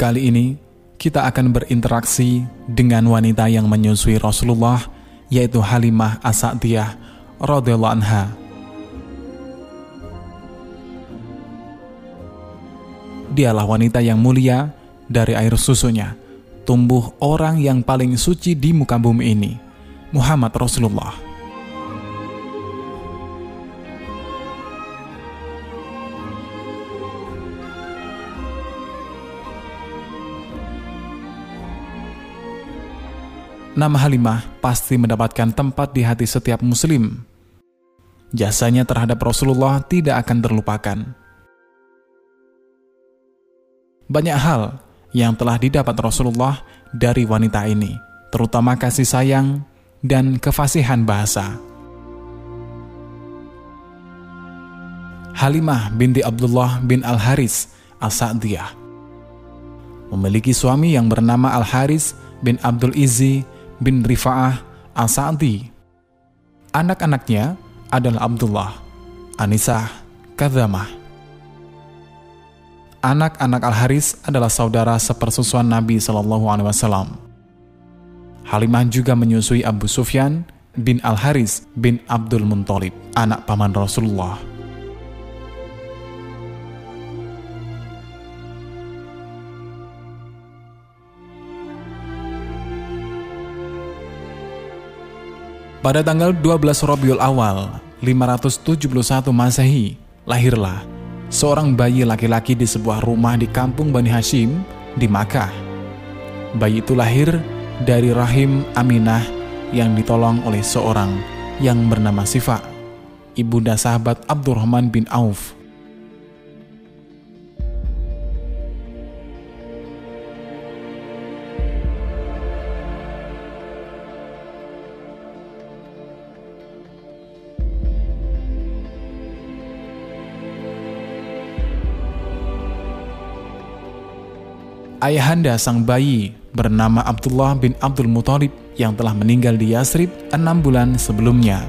kali ini kita akan berinteraksi dengan wanita yang menyusui Rasulullah, yaitu Halimah As-Sa'diyah radhiyallahu anha. Dialah wanita yang mulia dari air susunya, tumbuh orang yang paling suci di muka bumi ini, Muhammad Rasulullah. Nama Halimah pasti mendapatkan tempat di hati setiap muslim. Jasanya terhadap Rasulullah tidak akan terlupakan. Banyak hal yang telah didapat Rasulullah dari wanita ini, terutama kasih sayang dan kefasihan bahasa. Halimah binti Abdullah bin Al-Haris As-Sa'diyah memiliki suami yang bernama Al-Haris bin Abdul Izzi bin Rifa'ah Al-Sa'di. Anak-anaknya adalah Abdullah, Anisah, Kadamah. Anak-anak Al-Haris adalah saudara sepersusuan Nabi Shallallahu Alaihi Wasallam. Halimah juga menyusui Abu Sufyan bin Al-Haris bin Abdul Muntalib, anak paman Rasulullah. Pada tanggal 12 Rabiul Awal 571 Masehi, lahirlah seorang bayi laki-laki di sebuah rumah di kampung Bani Hashim di Makkah. Bayi itu lahir dari rahim Aminah yang ditolong oleh seorang yang bernama Sifa, ibunda sahabat Abdurrahman bin Auf. Ayahanda sang bayi bernama Abdullah bin Abdul Muthalib yang telah meninggal di Yasrib enam bulan sebelumnya.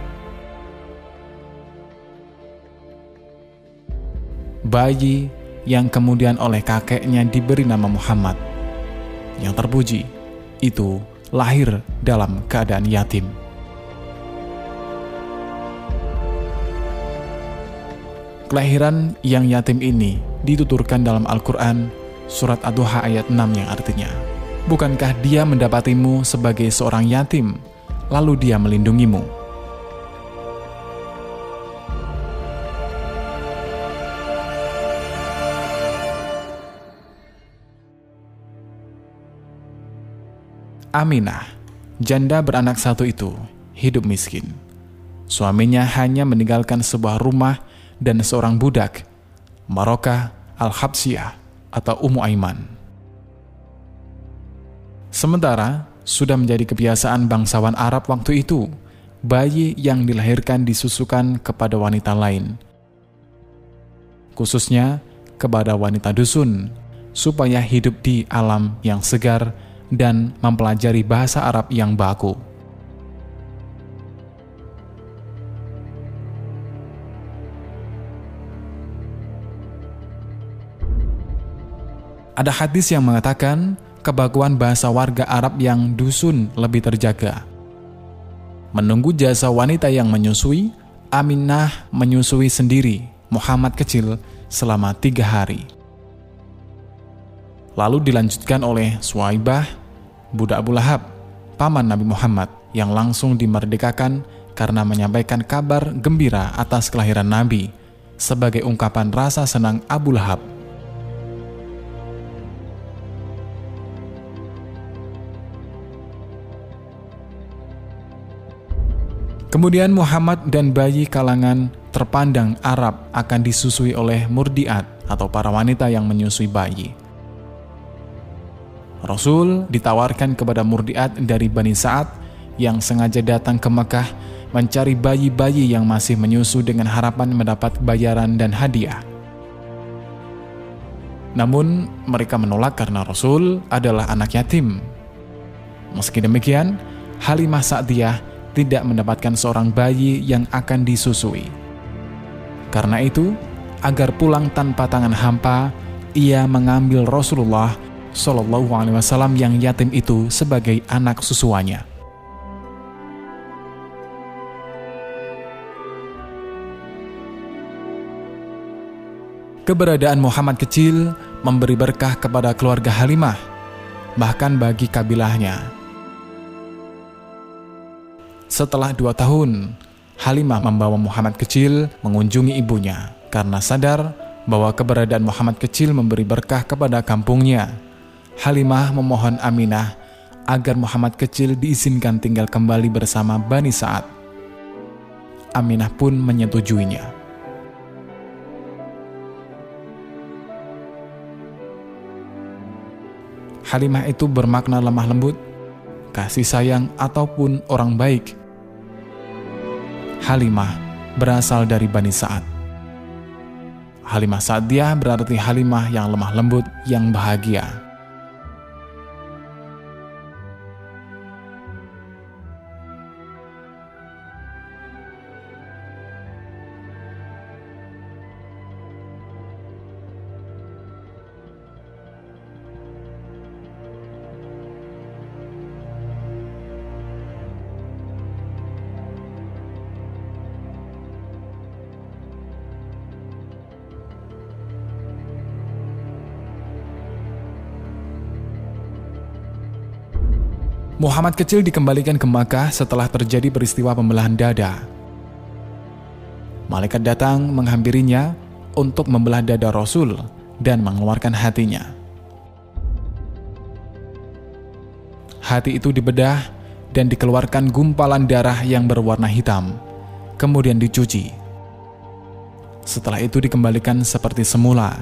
Bayi yang kemudian oleh kakeknya diberi nama Muhammad. Yang terpuji, itu lahir dalam keadaan yatim. Kelahiran yang yatim ini dituturkan dalam Al-Quran Surat Ad-Duha ayat 6 yang artinya, Bukankah dia mendapatimu sebagai seorang yatim, lalu dia melindungimu? Aminah, janda beranak satu itu, hidup miskin. Suaminya hanya meninggalkan sebuah rumah dan seorang budak, Maroka Al-Habsiyah, atau Ummu Aiman. Sementara sudah menjadi kebiasaan bangsawan Arab waktu itu, bayi yang dilahirkan disusukan kepada wanita lain, khususnya kepada wanita dusun, supaya hidup di alam yang segar dan mempelajari bahasa Arab yang baku. Ada hadis yang mengatakan kebaguan bahasa warga Arab yang dusun lebih terjaga. Menunggu jasa wanita yang menyusui, Aminah menyusui sendiri Muhammad kecil selama tiga hari. Lalu dilanjutkan oleh Suwaibah, budak Abu Lahab, paman Nabi Muhammad yang langsung dimerdekakan karena menyampaikan kabar gembira atas kelahiran Nabi sebagai ungkapan rasa senang Abu Lahab Kemudian Muhammad dan bayi kalangan terpandang Arab akan disusui oleh murdiat atau para wanita yang menyusui bayi. Rasul ditawarkan kepada murdiat dari Bani Sa'ad yang sengaja datang ke Mekah mencari bayi-bayi yang masih menyusu dengan harapan mendapat bayaran dan hadiah. Namun mereka menolak karena Rasul adalah anak yatim. Meski demikian, Halimah Sa'diyah tidak mendapatkan seorang bayi yang akan disusui. Karena itu, agar pulang tanpa tangan hampa, ia mengambil Rasulullah Shallallahu Alaihi Wasallam yang yatim itu sebagai anak susuannya. Keberadaan Muhammad kecil memberi berkah kepada keluarga Halimah, bahkan bagi kabilahnya. Setelah dua tahun, Halimah membawa Muhammad kecil mengunjungi ibunya karena sadar bahwa keberadaan Muhammad kecil memberi berkah kepada kampungnya. Halimah memohon Aminah agar Muhammad kecil diizinkan tinggal kembali bersama Bani Sa'ad. Aminah pun menyetujuinya. Halimah itu bermakna lemah lembut, kasih sayang, ataupun orang baik. Halimah berasal dari Bani Sa'ad. Halimah Sa'diyah berarti Halimah yang lemah lembut, yang bahagia. Muhammad kecil dikembalikan ke Makkah setelah terjadi peristiwa pembelahan dada. Malaikat datang menghampirinya untuk membelah dada Rasul dan mengeluarkan hatinya. Hati itu dibedah dan dikeluarkan gumpalan darah yang berwarna hitam, kemudian dicuci. Setelah itu dikembalikan seperti semula.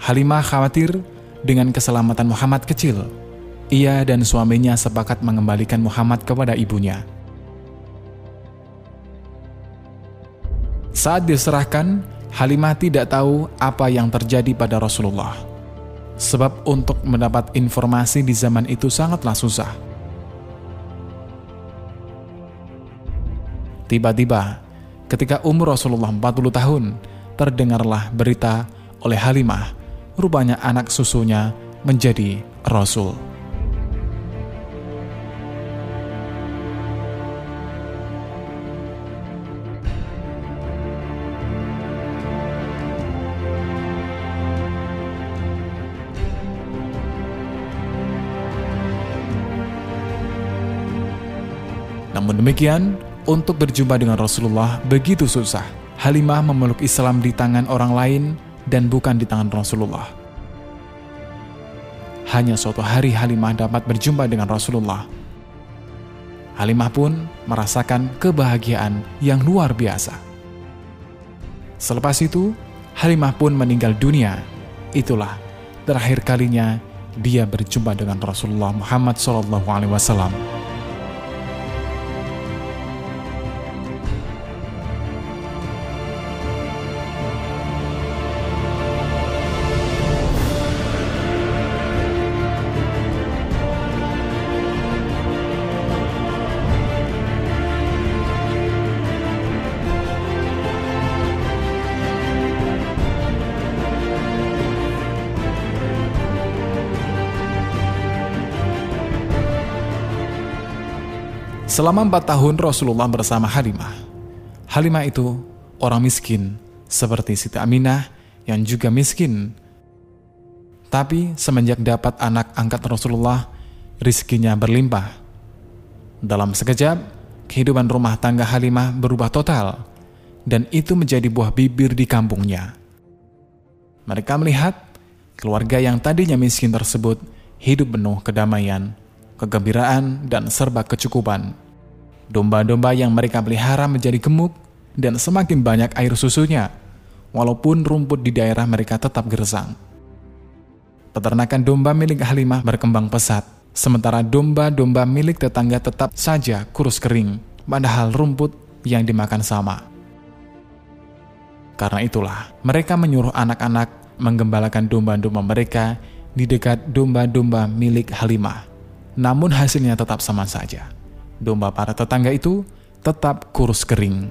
Halimah khawatir dengan keselamatan Muhammad kecil ia dan suaminya sepakat mengembalikan Muhammad kepada ibunya. Saat diserahkan, Halimah tidak tahu apa yang terjadi pada Rasulullah. Sebab untuk mendapat informasi di zaman itu sangatlah susah. Tiba-tiba, ketika umur Rasulullah 40 tahun, terdengarlah berita oleh Halimah, rupanya anak susunya menjadi Rasul. Namun demikian, untuk berjumpa dengan Rasulullah begitu susah. Halimah memeluk Islam di tangan orang lain dan bukan di tangan Rasulullah. Hanya suatu hari Halimah dapat berjumpa dengan Rasulullah. Halimah pun merasakan kebahagiaan yang luar biasa. Selepas itu, Halimah pun meninggal dunia. Itulah terakhir kalinya dia berjumpa dengan Rasulullah Muhammad SAW. Selama empat tahun Rasulullah bersama Halimah. Halimah itu orang miskin, seperti Siti Aminah yang juga miskin. Tapi semenjak dapat anak angkat Rasulullah, rizkinya berlimpah. Dalam sekejap, kehidupan rumah tangga Halimah berubah total, dan itu menjadi buah bibir di kampungnya. Mereka melihat keluarga yang tadinya miskin tersebut hidup penuh kedamaian, kegembiraan, dan serba kecukupan. Domba-domba yang mereka pelihara menjadi gemuk dan semakin banyak air susunya, walaupun rumput di daerah mereka tetap gersang. Peternakan domba milik Halimah berkembang pesat, sementara domba-domba milik tetangga tetap saja kurus kering, padahal rumput yang dimakan sama. Karena itulah, mereka menyuruh anak-anak menggembalakan domba-domba mereka di dekat domba-domba milik Halimah namun hasilnya tetap sama saja. Domba para tetangga itu tetap kurus kering.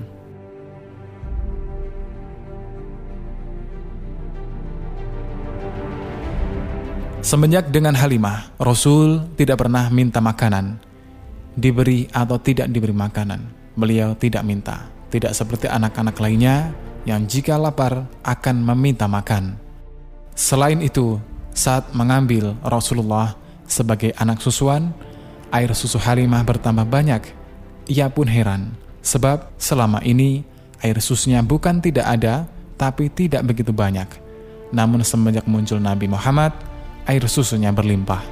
Semenjak dengan Halimah, Rasul tidak pernah minta makanan, diberi atau tidak diberi makanan. Beliau tidak minta, tidak seperti anak-anak lainnya yang jika lapar akan meminta makan. Selain itu, saat mengambil Rasulullah sebagai anak susuan, air susu Halimah bertambah banyak. Ia pun heran, sebab selama ini air susunya bukan tidak ada, tapi tidak begitu banyak. Namun semenjak muncul Nabi Muhammad, air susunya berlimpah.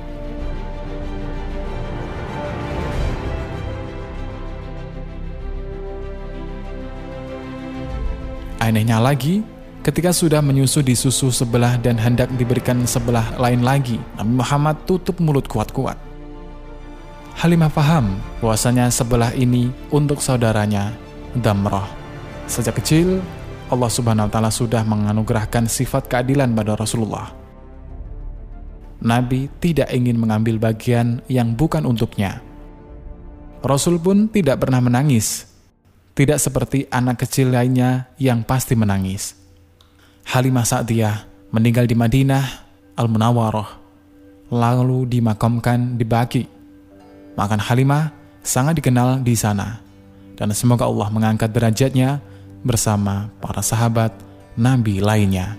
Anehnya lagi, ketika sudah menyusu di susu sebelah dan hendak diberikan sebelah lain lagi, Nabi Muhammad tutup mulut kuat-kuat. Halimah paham bahwasanya sebelah ini untuk saudaranya, Damrah. Sejak kecil, Allah Subhanahu wa taala sudah menganugerahkan sifat keadilan pada Rasulullah. Nabi tidak ingin mengambil bagian yang bukan untuknya. Rasul pun tidak pernah menangis, tidak seperti anak kecil lainnya yang pasti menangis. Halimah Sa'diyah meninggal di Madinah Al-Munawwarah, lalu dimakamkan di Baki. Makan Halimah sangat dikenal di sana, dan semoga Allah mengangkat derajatnya bersama para sahabat Nabi lainnya.